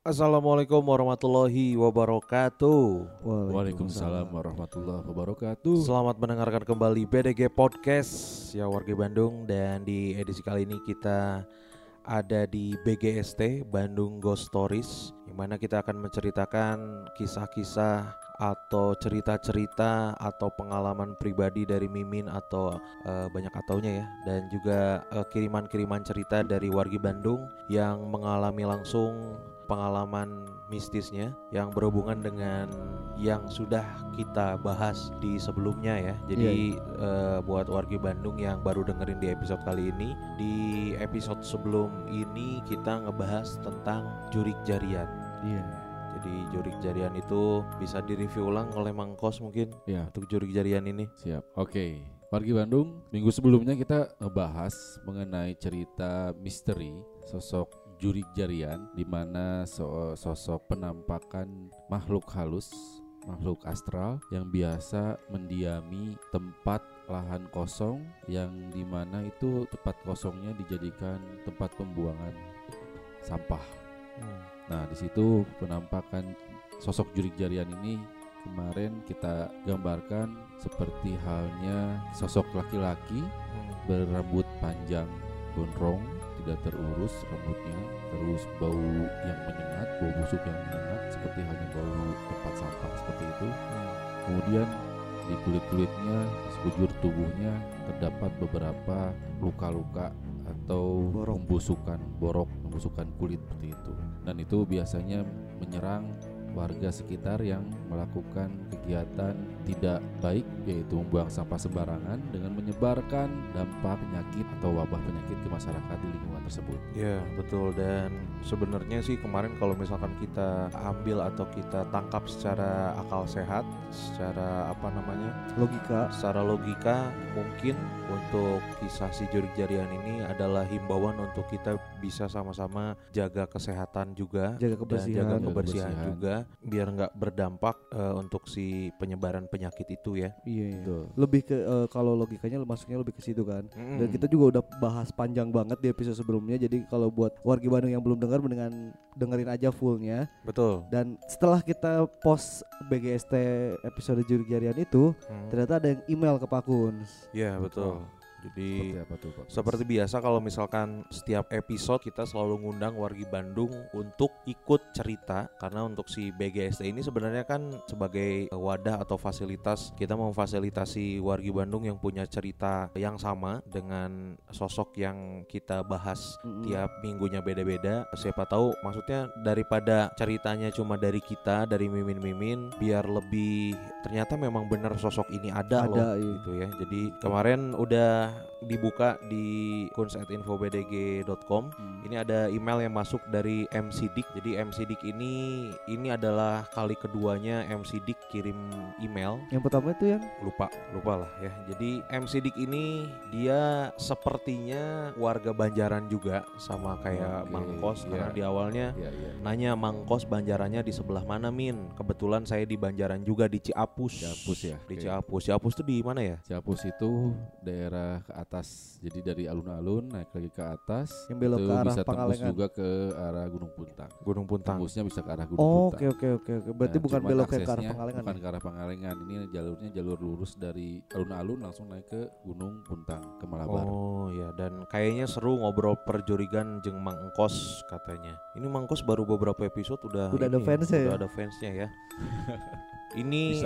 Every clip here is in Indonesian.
Assalamualaikum warahmatullahi wabarakatuh. Waalaikumsalam warahmatullahi wabarakatuh. Selamat mendengarkan kembali BDG Podcast ya warga Bandung dan di edisi kali ini kita ada di BGST Bandung Ghost Stories yang mana kita akan menceritakan kisah-kisah atau cerita-cerita atau pengalaman pribadi dari Mimin atau uh, banyak ataunya ya dan juga uh, kiriman-kiriman cerita dari wargi Bandung yang mengalami langsung pengalaman mistisnya yang berhubungan dengan yang sudah kita bahas di sebelumnya ya. Jadi yeah, yeah. Uh, buat warga Bandung yang baru dengerin di episode kali ini, di episode sebelum ini kita ngebahas tentang jurik jarian. Iya. Yeah. Jadi jurik jarian itu bisa direview ulang oleh Mangkos mungkin yeah. untuk jurik jarian ini. Siap. Oke. Okay. Wargi Bandung, minggu sebelumnya kita ngebahas mengenai cerita misteri sosok Jurik Jarian di mana so sosok penampakan makhluk halus, makhluk astral yang biasa mendiami tempat lahan kosong yang di mana itu tempat kosongnya dijadikan tempat pembuangan sampah. Hmm. Nah, di situ penampakan sosok Jurik Jarian ini kemarin kita gambarkan seperti halnya sosok laki-laki hmm. berambut panjang gondrong tidak terurus rambutnya terus bau yang menyengat bau busuk yang menyengat seperti halnya bau tempat sampah seperti itu hmm. kemudian di kulit-kulitnya sekujur tubuhnya terdapat beberapa luka-luka atau borok. pembusukan borok pembusukan kulit seperti itu dan itu biasanya menyerang warga sekitar yang melakukan kegiatan tidak baik yaitu membuang sampah sembarangan dengan menyebarkan dampak penyakit atau wabah penyakit ke masyarakat di lingkungan tersebut. Ya, betul dan sebenarnya sih kemarin kalau misalkan kita ambil atau kita tangkap secara akal sehat, secara apa namanya? logika, secara logika mungkin untuk kisah si jurik jarian ini adalah himbauan untuk kita bisa sama-sama jaga kesehatan juga, jaga kebersihan, dan jaga kebersihan, kebersihan juga biar nggak berdampak uh, untuk si penyebaran penyakit itu ya. Iya. iya. Lebih ke uh, kalau logikanya masuknya lebih ke situ kan. Mm. Dan kita juga udah bahas panjang banget di episode sebelumnya. Jadi kalau buat warga Bandung yang belum dengar mendingan dengerin aja fullnya. Betul. Dan setelah kita post BGST episode Jurigiarian itu, mm. ternyata ada yang email ke Pak Kuns. Iya, betul. Jadi seperti, apa tuh, Pak? seperti biasa kalau misalkan setiap episode kita selalu ngundang wargi Bandung untuk ikut cerita karena untuk si BGST ini sebenarnya kan sebagai wadah atau fasilitas kita memfasilitasi wargi Bandung yang punya cerita yang sama dengan sosok yang kita bahas mm-hmm. tiap minggunya beda-beda. Siapa tahu maksudnya daripada ceritanya cuma dari kita dari mimin-mimin biar lebih ternyata memang benar sosok ini ada, ada loh iya. gitu ya. Jadi kemarin udah dibuka di kunsetinfobdg.com. Hmm. Ini ada email yang masuk dari MC Dik. Jadi MC Dik ini ini adalah kali keduanya MC Dik kirim email. Yang pertama itu yang lupa, lupa lah ya. Jadi MC Dik ini dia sepertinya warga Banjaran juga sama kayak okay. Mangkos yeah. karena di awalnya yeah, yeah. nanya Mangkos Banjarannya di sebelah mana Min? Kebetulan saya di Banjaran juga di Ciapus. Ciapus ya. Di okay. Ciapus. Ciapus itu di mana ya? Ciapus itu daerah ke atas. Jadi dari alun-alun naik lagi ke atas. Yang belok ke arah bisa tembus juga ke arah Gunung Puntang. Gunung Puntang. Tembusnya bisa ke arah Gunung oh, Puntang. Oke oke oke oke. Berarti nah, bukan belok ke arah Pangalengan. Bukan ya? ke arah Pangalengan. Ini jalurnya jalur lurus dari alun-alun langsung naik ke Gunung Puntang ke Malabar. Oh ya dan kayaknya seru ngobrol perjurigan jeng Mang Engkos katanya. Ini Mang Engkos baru beberapa episode udah udah ada fans ya. Udah ada fansnya ya. Ini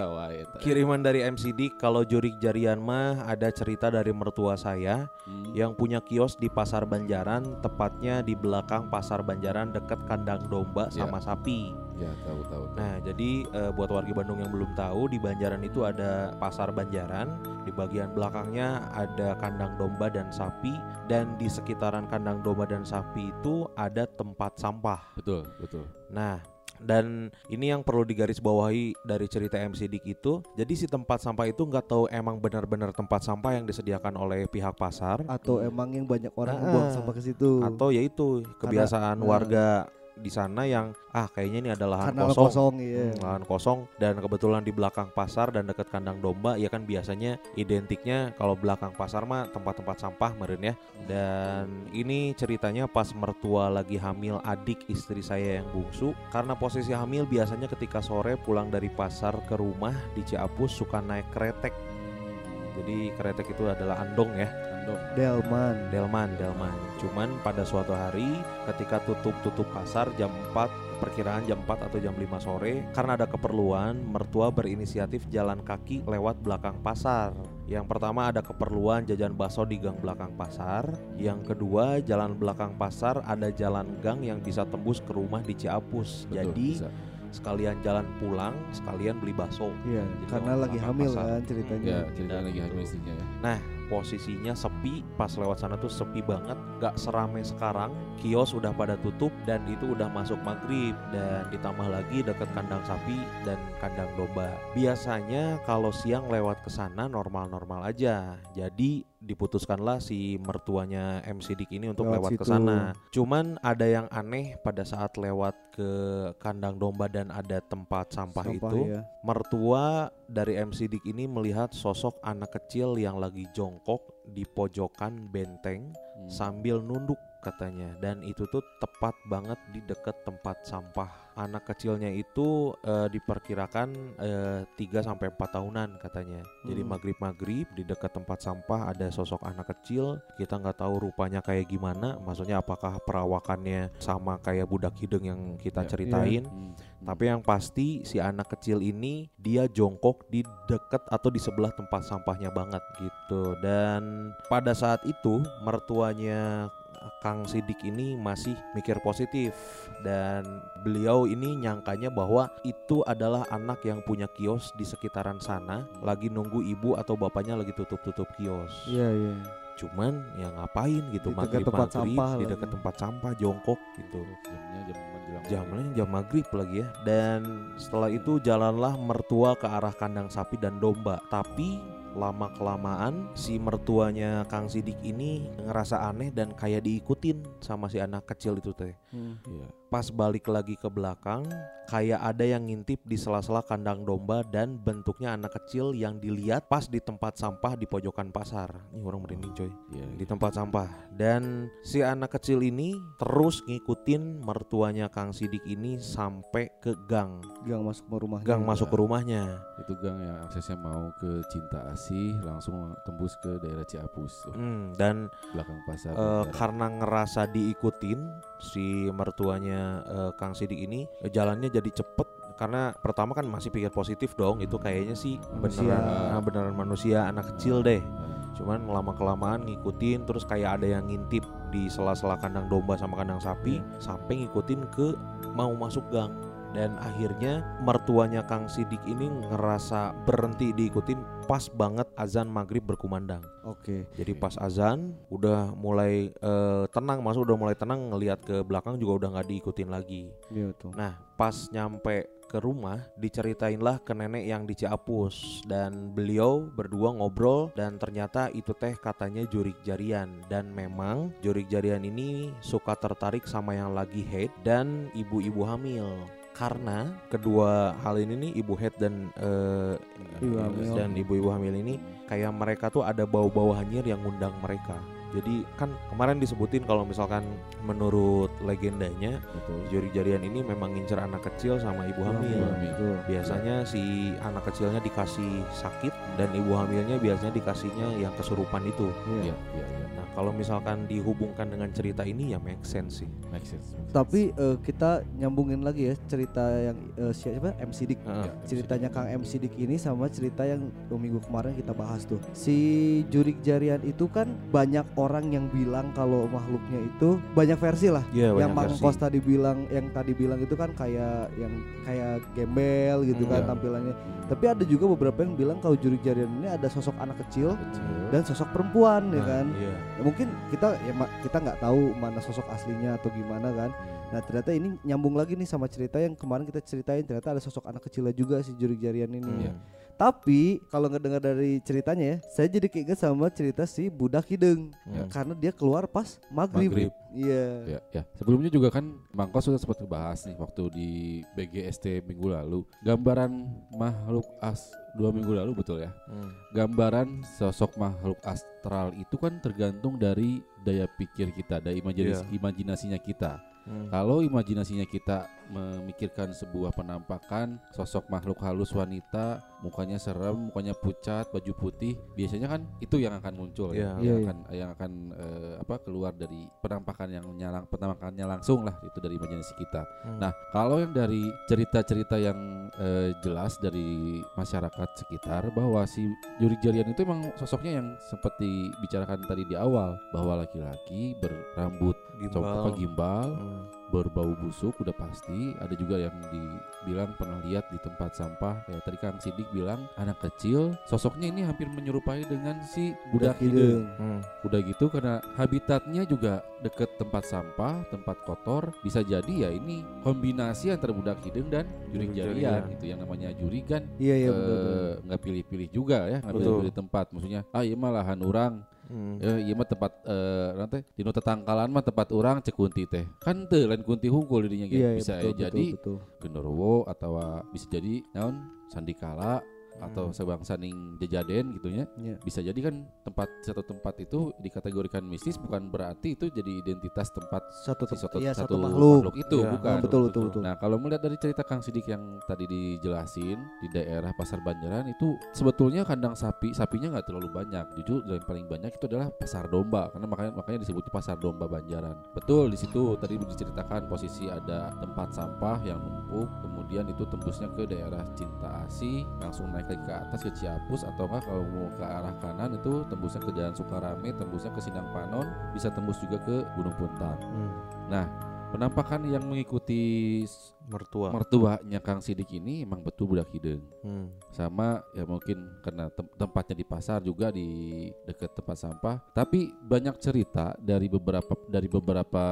kiriman dari MCD kalau Jurik Jarian mah ada cerita dari mertua saya hmm. yang punya kios di Pasar Banjaran, tepatnya di belakang Pasar Banjaran dekat kandang domba ya. sama sapi. Ya, tahu tahu. Nah, jadi uh, buat warga Bandung yang belum tahu di Banjaran itu ada Pasar Banjaran, di bagian belakangnya ada kandang domba dan sapi dan di sekitaran kandang domba dan sapi itu ada tempat sampah. Betul, betul. Nah, dan ini yang perlu digarisbawahi dari cerita MC Dik itu. Jadi si tempat sampah itu nggak tahu emang benar-benar tempat sampah yang disediakan oleh pihak pasar. Atau emang yang banyak orang uh, buang sampah ke situ. atau yaitu kebiasaan Karena, warga di sana yang ah kayaknya ini ada lahan Karena kosong. kosong iya. Hmm, lahan kosong. Dan kebetulan di belakang pasar dan dekat kandang domba ya kan biasanya identiknya kalau belakang pasar mah tempat-tempat sampah meren ya. Dan ini ceritanya pas mertua lagi hamil adik istri saya yang bungsu. Karena posisi hamil biasanya ketika sore pulang dari pasar ke rumah di Ciapus suka naik kretek. Jadi kretek itu adalah andong ya Andong. Delman. Delman, Delman. Cuman pada suatu hari ketika tutup-tutup pasar jam 4, perkiraan jam 4 atau jam 5 sore, karena ada keperluan, mertua berinisiatif jalan kaki lewat belakang pasar. Yang pertama ada keperluan jajan bakso di gang belakang pasar. Yang kedua, jalan belakang pasar ada jalan gang yang bisa tembus ke rumah di Ciapus. Betul, Jadi bisa. sekalian jalan pulang, sekalian beli bakso. Iya, Jadi karena lagi hamil pasar. kan ceritanya. ya ceritanya lagi hamil istrinya ya posisinya sepi pas lewat sana tuh sepi banget gak serame sekarang kios udah pada tutup dan itu udah masuk maghrib dan ditambah lagi deket kandang sapi dan kandang domba. Biasanya kalau siang lewat ke sana normal-normal aja jadi diputuskanlah si mertuanya MC Dik ini untuk Lewat lewat ke sana cuman ada yang aneh pada saat lewat ke kandang domba dan ada tempat sampah, itu ya. Mertua dari MC Dik ini melihat sosok anak kecil yang lagi jongkok di pojokan benteng Hmm. sambil nunduk katanya dan itu tuh tepat banget di dekat tempat sampah. Anak kecilnya itu eh, diperkirakan eh, 3 sampai 4 tahunan katanya. Jadi Hmm. maghrib-maghrib di dekat tempat sampah ada sosok anak kecil. Kita nggak tahu rupanya kayak gimana. Maksudnya apakah perawakannya sama kayak budak hidung yang kita Ya. ceritain? Hmm. Tapi yang pasti si anak kecil ini dia jongkok di deket atau di sebelah tempat sampahnya banget gitu. Dan pada saat itu mertuanya Kang Sidik ini masih mikir positif. Dan beliau ini nyangkanya bahwa itu adalah anak yang punya kios di sekitaran sana. Lagi nunggu ibu atau bapaknya lagi tutup-tutup kios. Iya, iya. Cuman ya ngapain gitu? Di dekat maghrib tempat maghrib sampah di dekat tempat sampah jongkok gitu. Jamnya jam menjelang jamnya jam maghrib lagi ya. Dan setelah itu jalanlah mertua ke arah kandang sapi dan domba. Tapi lama kelamaan si mertuanya Kang Sidik ini ngerasa aneh dan kayak diikutin sama si anak kecil itu teh Hmm. Iya. pas balik lagi ke belakang kayak ada yang ngintip di sela-sela kandang domba dan bentuknya anak kecil yang dilihat pas di tempat sampah di pojokan pasar ini orang merinding coy Iya. di tempat sampah dan si anak kecil ini terus ngikutin mertuanya Kang Sidik ini sampai ke gang Gang masuk ke rumah. gang masuk ke rumahnya Itu gang yang aksesnya mau ke Cinta Asih langsung tembus ke daerah Ciapus tuh, Hmm, dan belakang pasar. Banjar. karena ngerasa diikutin si mertuanya eh, Kang Sidik ini eh, jalannya jadi cepet karena pertama kan masih pikir positif dong itu kayaknya sih Manusia. beneran beneran manusia anak kecil deh cuman lama kelamaan ngikutin terus kayak ada yang ngintip di sela-sela kandang domba sama kandang sapi sampai ngikutin ke mau masuk gang dan akhirnya mertuanya Kang Sidik ini ngerasa berhenti diikutin pas banget azan maghrib berkumandang. Oke. jadi pas azan udah mulai eh, tenang masuk udah mulai tenang ngelihat ke belakang juga udah nggak diikutin lagi. Iya tuh. Nah, pas nyampe ke rumah diceritainlah ke nenek yang di Ciapus. Dan beliau berdua ngobrol dan ternyata itu teh katanya jurik jarian. Dan memang jurik jarian ini suka tertarik sama yang lagi head dan ibu-ibu hamil karena kedua hal ini nih ibu head dan eh, Ibu hamil. dan ibu-ibu hamil ini kayak mereka tuh ada bau-bau hanyir yang ngundang mereka jadi kan kemarin disebutin kalau misalkan menurut legendanya betul. Jari jarian ini memang ngincer anak kecil sama ibu hamil. Ibu hamil. Biasanya si anak kecilnya dikasih sakit dan ibu hamilnya biasanya dikasihnya yang kesurupan itu. Iya. Iya, iya, iya. Nah, kalau misalkan dihubungkan dengan cerita ini ya make sense sih. Make sense. make sense. Tapi eh, kita nyambungin lagi ya cerita yang eh, siapa MC Dik. Ya, Ceritanya Kang MC Dik ini sama cerita yang dua minggu kemarin kita bahas tuh. Si jurik jarian itu kan banyak orang yang bilang kalau makhluknya itu banyak versi lah. Iya, yang banyak Mang versi. Kos tadi bilang, yang tadi bilang itu kan kayak yang kayak gembel gitu Hmm, kan iya. tampilannya. Tapi ada juga beberapa yang bilang kalau jurik jarian ini ada sosok anak kecil Kecil. dan sosok perempuan ya Nah, kan. Iya. Ya, mungkin kita ya kita nggak tahu mana sosok aslinya atau gimana kan. Nah ternyata ini nyambung lagi nih sama cerita yang kemarin kita ceritain ternyata ada sosok anak kecilnya juga si Jurik Jarian ini. Hmm. ya. Tapi kalau nggak dengar dari ceritanya ya, saya jadi keinget sama cerita si budak hidung Hmm. karena dia keluar pas maghrib. Maghrib. Iya. Ya, ya. Sebelumnya juga kan Mangkos sudah sempat bahas nih waktu di BGST minggu lalu. Gambaran makhluk as dua minggu lalu betul ya. Hmm. Gambaran sosok makhluk astral itu kan tergantung dari daya pikir kita, dari imajinasi, Iya. imajinasinya kita. Hmm. Kalau imajinasinya kita memikirkan sebuah penampakan sosok makhluk halus wanita, mukanya serem, mukanya pucat, baju putih, biasanya kan itu yang akan muncul ya, Iya. yang Iya, iya. akan yang akan eh, apa keluar dari penampakan yang nyalang penampakannya langsung lah itu dari imajinasi kita. Hmm. Nah, kalau yang dari cerita-cerita yang eh, jelas dari masyarakat sekitar bahwa si Jurik Jarian itu emang sosoknya yang seperti bicarakan tadi di awal bahwa laki-laki berambut gimbal. apa gimbal Hmm. Berbau busuk udah pasti. Ada juga yang dibilang pernah lihat di tempat sampah. Kayak tadi Kang Sidik bilang anak kecil sosoknya ini hampir menyerupai dengan si budak hidung. Hmm. udah gitu karena habitatnya juga deket tempat sampah tempat kotor bisa jadi ya ini kombinasi antara budak hidung dan jurik jarian gitu. Yang namanya juri kan Iya iya eh, nggak pilih-pilih juga ya nggak pilih-pilih tempat. Maksudnya ah iya mah lahan orang Hmm. Ya, iya mah tempat eh nanti di nu tetangkalan mah tempat orang cek kunti teh. Kan teu lain kunti hungkul dirinya gitu. Iya iya, bisa betul, ya jadi betul, betul. genderuwo atau bisa jadi naon sandikala atau Hmm. sebangsa ning jejaden gitu ya. Iya. Bisa jadi kan tempat satu tempat itu dikategorikan mistis bukan berarti itu jadi identitas tempat Satu si satu, iya, satu, satu makhluk. itu Iya, bukan. Ah, betul betul betul. Nah kalau melihat dari cerita Kang Sidik yang tadi dijelasin di daerah Pasar Banjaran itu sebetulnya kandang sapi sapinya nggak terlalu banyak. Jujur yang paling banyak itu adalah pasar domba karena makanya makanya disebutnya pasar domba Banjaran. Betul di situ tadi diceritakan posisi ada tempat sampah yang numpuk kemudian itu tembusnya ke daerah Cinta Asih langsung naik lagi ke atas ke Ciapus atau enggak kalau mau ke arah kanan itu tembusnya ke Jalan Sukarame tembusnya ke Sindang Panon bisa tembus juga ke Gunung Puntang. Hmm. Penampakan yang mengikuti mertua mertuanya Kang Sidik ini emang betul budak hidung Hmm. sama ya mungkin karena tem- tempatnya di pasar juga di dekat tempat sampah tapi banyak cerita dari beberapa dari beberapa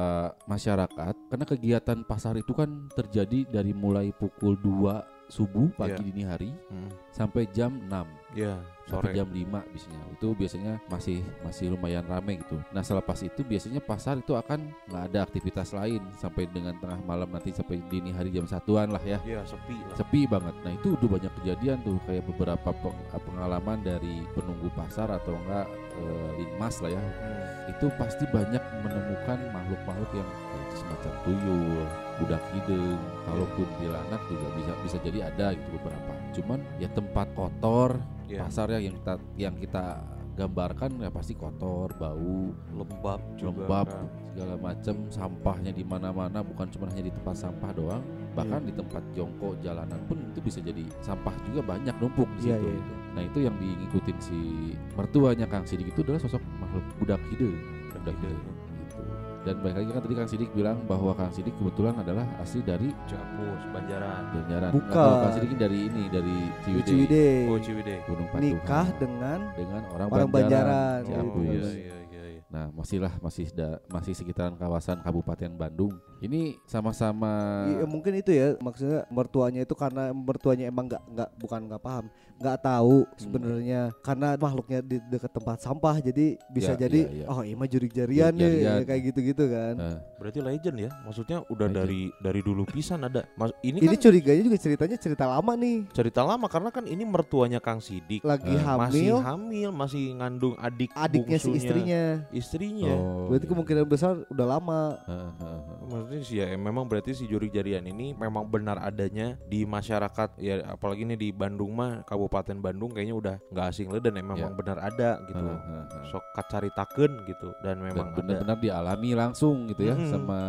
masyarakat karena kegiatan pasar itu kan terjadi dari mulai pukul 2 subuh pagi Iya. dini hari Hmm. Sampai jam 6 ya sampai sore. jam 5 biasanya. Itu biasanya masih masih lumayan ramai gitu. Nah selepas itu biasanya pasar itu akan nggak ada aktivitas lain sampai dengan tengah malam nanti sampai dini hari jam satuan lah ya. Ya sepi lah. Sepi banget. Nah itu udah banyak kejadian tuh. Kayak beberapa peng- pengalaman dari penunggu pasar atau enggak eh, linmas lah ya. Hmm. itu pasti banyak menemukan makhluk-makhluk yang ya, semacam tuyul budak hidung. Kalaupun kuntilanak juga bisa bisa jadi ada gitu beberapa. Cuman ya tempat kotor Ya, pasar ya yang kita yang kita gambarkan ya pasti kotor bau lembab juga lembab kan. segala macam sampahnya di mana-mana bukan cuma hanya di tempat sampah doang bahkan di tempat jongkok jalanan pun itu bisa jadi sampah juga banyak numpuk di Iya, situ iya. gitu. nah itu yang diikutin si mertuanya Kang Sidik itu adalah sosok makhluk budak hidung budak gitu dan balik lagi kan tadi Kang Sidik bilang bahwa Kang Sidik kebetulan adalah asli dari Ciapus Banjaran. Banjaran. Bukan. Tahu Kang Sidik ini dari ini dari Ciwidey. Ciwidey. Oh Ciwidey. Gunung Patuhan. Nikah dengan dengan orang, orang Banjaran, Ciampus. oh iya iya iya. Nah, masih lah masih da, masih sekitaran kawasan Kabupaten Bandung. Ini sama-sama Iya, mungkin itu ya maksudnya mertuanya itu karena mertuanya emang nggak nggak bukan nggak paham nggak tahu Hmm. sebenarnya karena makhluknya di dekat tempat sampah jadi bisa Ya, jadi iya, iya. oh ini mah jurik jarian nih Jurik-jarian. kayak gitu gitu kan Eh, berarti legend ya maksudnya udah Legend. dari dari dulu pisan ada Mas, ini, ini kan curiganya juga ceritanya cerita lama nih cerita lama karena kan ini mertuanya Kang Sidik lagi Eh, masih hamil hamil masih ngandung adik adiknya si istrinya istrinya oh, berarti iya. kemungkinan besar udah lama. Maksudnya sih ya memang berarti si jurik jarian ini memang benar adanya di masyarakat ya apalagi ini di Bandung mah Kabupaten Bandung kayaknya udah nggak asing lah dan memang Ya. benar ada gitu. Eh, eh, eh. Sok kacaritakeun gitu dan memang benar-benar dialami langsung gitu ya Mm-mm. sama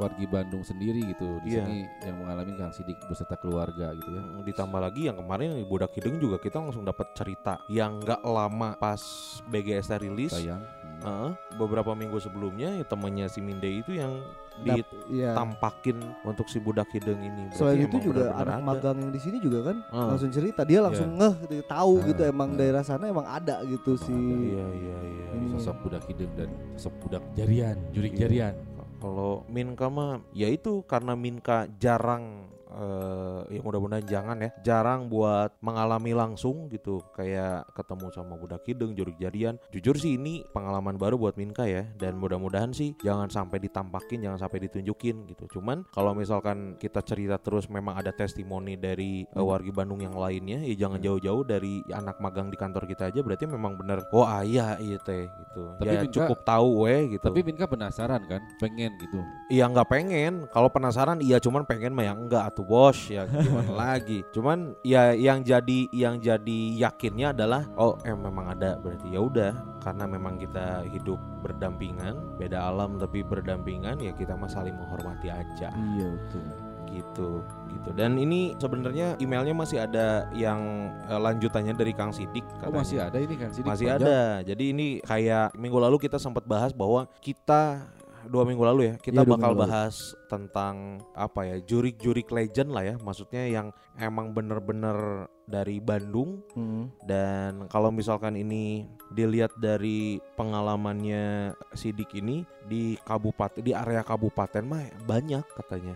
wargi Bandung sendiri gitu. Di Iya. sini yang mengalami Kang Sidik beserta keluarga gitu ya. Mm, Ditambah lagi yang kemarin di Budak Hidung juga kita langsung dapat cerita yang nggak lama pas BGS rilis. Sayang. Hmm. Heeh, beberapa minggu sebelumnya ya temennya si Minde itu yang Dap- iya. ditampakin untuk si Budak Hidung ini. Berarti Selain itu juga benar-benar anak ada. magang yang di sini juga kan Ah. langsung cerita dia langsung ngeh gitu, tahu Ah, gitu emang ah. daerah sana emang ada gitu Emang si ada. Iya iya iya. Ini. Sosok budak hidung dan sosok budak jarian, jurik Iya. jarian. Kalau Minka mah ya itu karena Minka jarang eh ya mudah-mudahan jangan ya. Jarang buat mengalami langsung gitu. Kayak ketemu sama budak hidung jurik jadian. Jujur sih ini pengalaman baru buat Minka ya. Dan mudah-mudahan sih jangan sampai ditampakin jangan sampai ditunjukin gitu. Cuman kalau misalkan kita cerita terus memang ada testimoni dari eh, wargi Bandung yang lainnya ya jangan jauh-jauh dari anak magang di kantor kita aja. Berarti memang bener oh ayah iya teh gitu. Tapi ya Minka- cukup tahu weh gitu. Tapi Minka penasaran kan, pengen gitu. Iya nggak pengen. Kalau penasaran iya cuman pengen mah yang enggak atuh bos ya gimana lagi. Cuman ya yang jadi yang jadi yakinnya adalah oh eh memang ada berarti ya udah karena memang kita hidup berdampingan, beda alam tapi berdampingan ya kita mah saling menghormati aja Iya betul. gitu gitu. Dan ini sebenarnya emailnya masih ada yang eh, lanjutannya dari Kang Sidik Oh masih ada ini kan Sidik Masih panjang. ada. Jadi ini kayak minggu lalu kita sempat bahas bahwa kita dua minggu lalu ya kita Iya, bakal minggu lalu. bahas tentang apa ya jurik-jurik legend lah ya. Maksudnya yang emang bener-bener dari Bandung Hmm. dan kalau misalkan ini dilihat dari pengalamannya Sidik ini di kabupaten di area kabupaten mah banyak katanya.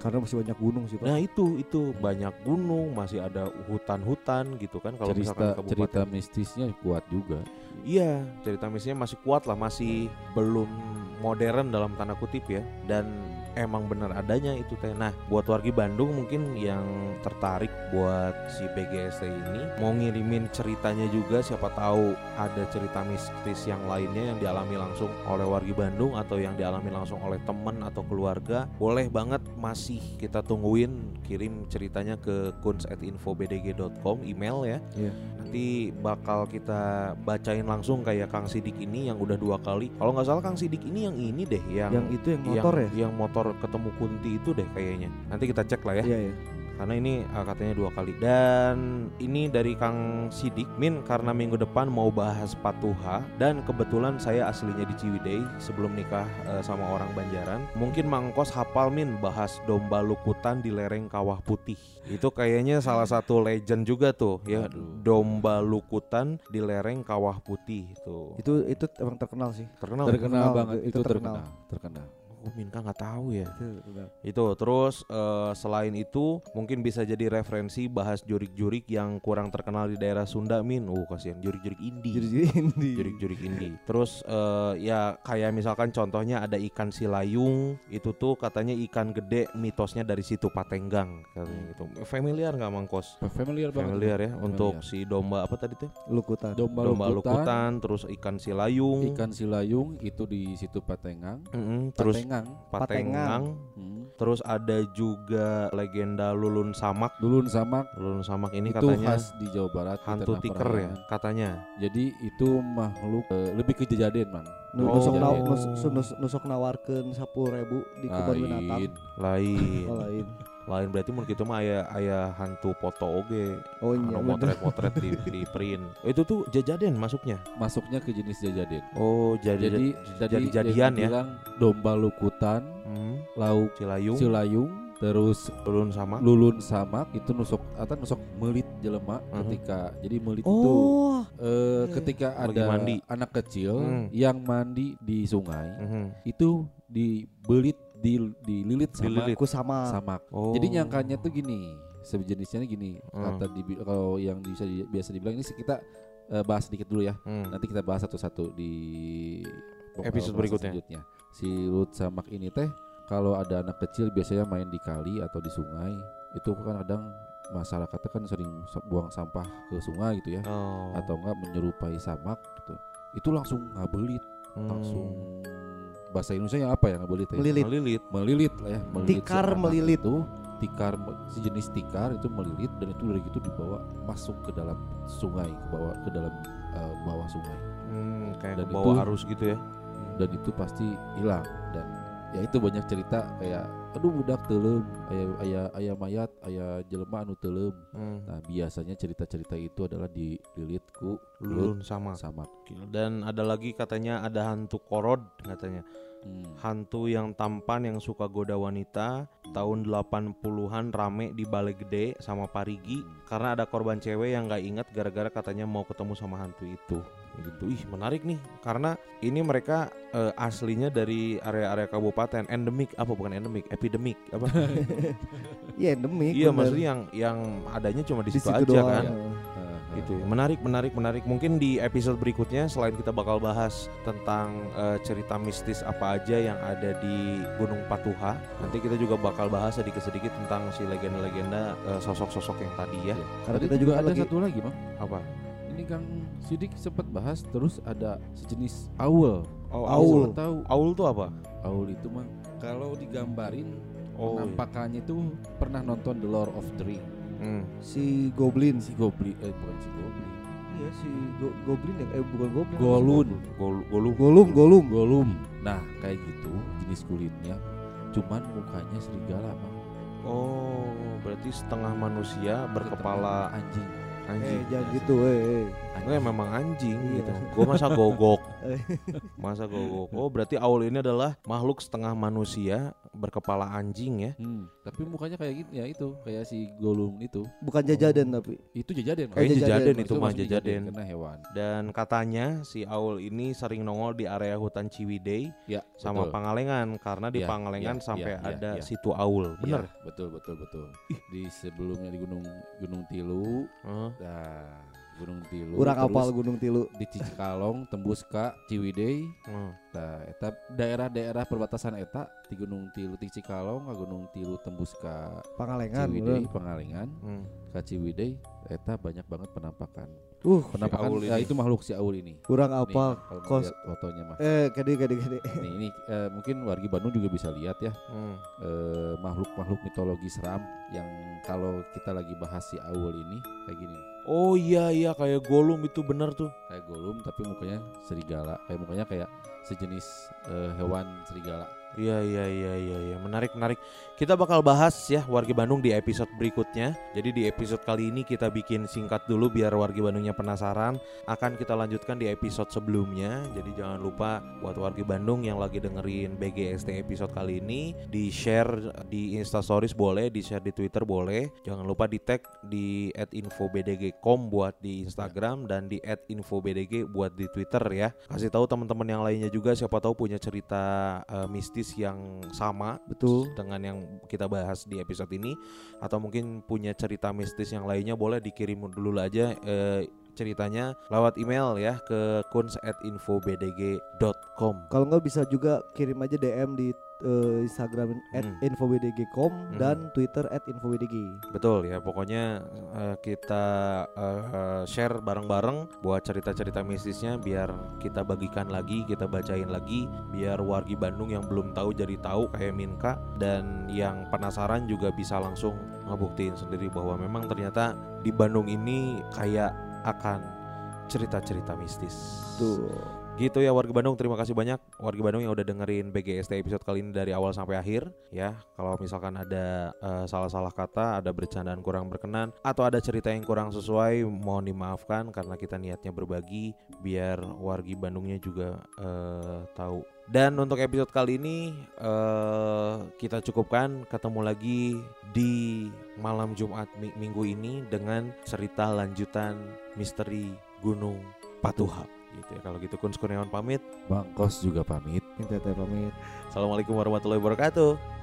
Karena masih banyak gunung sih pak. Nah itu itu banyak gunung masih ada hutan-hutan gitu kan kalau misalkan cerita kabupaten cerita mistisnya kuat juga. Iya, cerita misinya masih kuat lah, masih belum modern dalam tanda kutip ya. Dan emang bener adanya itu teh. Nah, buat wargi Bandung mungkin yang tertarik buat si BGST ini mau ngirimin ceritanya juga siapa tahu ada cerita mistis yang lainnya yang dialami langsung oleh wargi Bandung atau yang dialami langsung oleh teman atau keluarga. Boleh banget masih kita tungguin kirim ceritanya ke kunz@infobdg.com email ya Iya. nanti bakal kita bacain langsung kayak Kang Sidik ini yang udah dua kali. Kalau nggak salah Kang Sidik ini yang ini deh yang Yang itu yang motor yang, ya? yang motor ketemu kunti itu deh kayaknya. Nanti kita cek lah ya. Iya iya. Karena ini uh, katanya dua kali. Dan ini dari Kang Sidik Min karena minggu depan mau bahas Patuha dan kebetulan saya aslinya di Ciwidey sebelum nikah uh, sama orang Banjaran. Mungkin Mangkos hafal Min bahas domba lukutan di lereng Kawah Putih. Itu kayaknya salah satu legend juga tuh ya. Aduh. Domba lukutan di lereng Kawah Putih itu. Itu itu emang terkenal sih. Terkenal. terkenal, terkenal, banget itu itu, terkenal. terkenal. terkenal. Oh, Minka nggak tahu ya. Itu terkenal. Itu terus eh, selain itu mungkin bisa jadi referensi bahas jurik-jurik yang kurang terkenal di daerah Sunda Min. Uh kasihan jurik-jurik indie. Jadi jadi indie. Jurik-jurik indie. Terus eh, ya kayak misalkan contohnya ada ikan silayung itu tuh katanya ikan gede mitosnya dari situ Patenggang katanya gitu. Familiar nggak Mangkos? Familiar banget. Familiar ya untuk Familiar. si domba apa tadi tuh? Lukutan. domba, Domba lukutan, lukutan, terus ikan silayung. ikan silayung itu di situ Patengang. Mm-mm, terus Patengang. Patengang. Hmm. Terus ada juga legenda Lulun Samak. Dulun samak Lulun Samak ini itu katanya khas di Jawa Barat. hantu tiker ya katanya. Jadi itu makhluk eh, lebih kejadian mang. Nu- Oh. Nusok naw, Kejadian. nus, nusok nawarkeun 10.000 di kebun binatang. Lain. Lain. Oh, lain. Lain berarti menurut kita mah aya aya hantu foto oge. Oh iya. Anu bener. motret-motret di, di print. Oh, itu tuh jajaden masuknya. Masuknya ke jenis jajaden. Oh, jadi Jadi jadi jadian ya. bilang domba lukutan, Hmm, lauk Cilayung, silayung, terus Lulun Samak. lulun samak itu nusok atau nusok melit jelema Mhm. ketika jadi melit itu Oh. eh, iya. ketika Lagi ada mandi. anak kecil Hmm. yang mandi di sungai Mhm. itu dibelit di dililit sama Dililit. Aku sama. Oh. Jadi nyangkanya tuh gini, sejenisnya gini. Hmm. Kata di, kalau yang bisa di- biasa dibilang ini kita eh, bahas sedikit dulu ya. Hmm. Nanti kita bahas satu-satu di Episode berikutnya. selanjutnya. Si lut samak ini teh kalau ada anak kecil biasanya main di kali atau di sungai itu kan kadang masyarakatnya kan sering buang sampah ke sungai gitu ya Oh. atau enggak menyerupai samak gitu itu langsung ngabelit Hmm. langsung bahasa Indonesia apa ya ngabelit ya Melilit. melilit. melilit lah ya melilit Tikar melilit. itu tikar sejenis tikar itu melilit dan itu dari itu dibawa masuk ke dalam sungai ke bawah ke dalam eh, bawah sungai Hmm, kayak Dan ke bawah itu- arus gitu ya. dan itu pasti hilang dan ya itu banyak cerita kayak aduh budak telem ayah ayah ayah mayat ayah jelema anu telem Hmm. nah biasanya cerita-cerita itu adalah dililit ku lut Lulun sama. sama Dan ada lagi katanya ada hantu korod katanya. Hmm. Hantu yang tampan yang suka goda wanita tahun 80-an rame di Balai Gede sama Parigi karena ada korban cewek yang nggak ingat gara-gara katanya mau ketemu sama hantu itu gitu ih menarik nih karena ini mereka eh, aslinya dari area-area kabupaten endemik apa bukan endemik epidemik apa Iya endemik. iya maksudnya yang yang adanya cuma di di situ situ aja doang. kan Nah, gitu menarik menarik menarik mungkin di episode berikutnya selain kita bakal bahas tentang eh, cerita mistis apa aja yang ada di Gunung Patuha nanti kita juga bakal bahas sedikit-sedikit tentang si legenda-legenda eh, sosok-sosok yang tadi ya Karena Tadi kita juga ada lagi satu lagi, Bang. apa Ini Kang Sidik sempat bahas terus ada sejenis owl. oh Aul. Tahu Aul tuh apa owl itu mah kalau digambarin oh iya. penampakannya itu pernah nonton The Lord of the Ring. Hmm. si Goblin. Si Goblin eh bukan si Goblin. Iya si Go- Goblin ya eh bukan Goblin. Golun. Gol- Golum Golum, Golum. Golum. Nah, kayak gitu jenis kulitnya cuman mukanya serigala, Bang. oh berarti setengah manusia berkepala anjing. Eh anjing jangan gitu eh. eh. Gue memang anjing Iya. gitu. Gue masa gogok. Eh. masa gogok. Oh berarti Aul ini adalah makhluk setengah manusia berkepala anjing ya. Hmm, tapi mukanya kayak gitu ya itu, kayak si Golum itu. Bukan jajaden tapi. Itu jajaden. Oh, Kayaknya jajaden. jajaden itu mah jajaden. Karena hewan. Dan katanya si Aul ini sering nongol di area hutan Ciwidey Ya, sama betul. Pangalengan karena di Ya, Pangalengan ya, sampai ya, ya, ada ya. situ Aul. Bener? Iya, betul betul betul. Di sebelumnya di Gunung Gunung Tilu, Heeh. nah Gunung Tilu. Urang apal Gunung Tilu. di Cikalong tembus ke Ciwidey. heeh. Nah, eta daerah-daerah perbatasan eta di Gunung Tilu di Cikalong ke Gunung Tilu tembus ke Pangalengan. Ciwidey. Pangalengan, Hmm. ke Ciwidey eta banyak banget penampakan. Uh, Penampakan Aul ya, itu makhluk si Aul ini. kurang Nih, kalau kos- fotonya mah. Eh kade kade kade. Nih ini eh, mungkin wargi Bandung juga bisa lihat ya Hmm. eh, makhluk-makhluk mitologi seram yang kalau kita lagi bahas si Aul ini kayak gini. Oh iya iya kayak Golum itu bener tuh. kayak golum tapi mukanya serigala kayak mukanya kayak sejenis eh, hewan serigala Iya iya iya iya iya menarik menarik. Kita bakal bahas ya wargi Bandung di episode berikutnya. Jadi di episode kali ini kita bikin singkat dulu biar wargi Bandungnya penasaran. Akan kita lanjutkan di episode sebelumnya. Jadi jangan lupa buat wargi Bandung yang lagi dengerin BGST episode kali ini di share di Instastories boleh, di share di Twitter boleh. Jangan lupa di tag di @infobdg.com buat di Instagram dan di @infobdg buat di Twitter ya. Kasih tahu teman-teman yang lainnya juga siapa tahu punya cerita eh, mistis yang sama Betul. dengan yang kita bahas di episode ini atau mungkin punya cerita mistis yang lainnya boleh dikirim dulu aja eh, ceritanya lewat email ya ke kuns@infobdg.com. Kalau nggak bisa juga kirim aja DM di eh, Instagram Hmm. @infobdg.com dan Twitter @infobdg. Betul ya, pokoknya eh, kita eh, share bareng-bareng buat cerita-cerita mistisnya biar kita bagikan lagi, kita bacain lagi, biar wargi Bandung yang belum tahu jadi tahu kayak Minka dan yang penasaran juga bisa langsung ngebuktiin sendiri bahwa memang ternyata di Bandung ini kayak akan cerita-cerita mistis. Tuh. Gitu ya warga Bandung, terima kasih banyak warga Bandung yang udah dengerin BGST episode kali ini dari awal sampai akhir ya. Kalau misalkan ada eh, salah-salah kata, ada bercandaan kurang berkenan atau ada cerita yang kurang sesuai, mohon dimaafkan karena kita niatnya berbagi biar wargi Bandungnya juga eh, tahu. Dan untuk episode kali ini eh, kita cukupkan ketemu lagi di malam Jumat mi- minggu ini dengan cerita lanjutan misteri Gunung Patuha gitu ya. Kalau gitu Kun Kurniawan pamit. Bang Kos juga pamit. Minta pamit. Assalamualaikum warahmatullahi wabarakatuh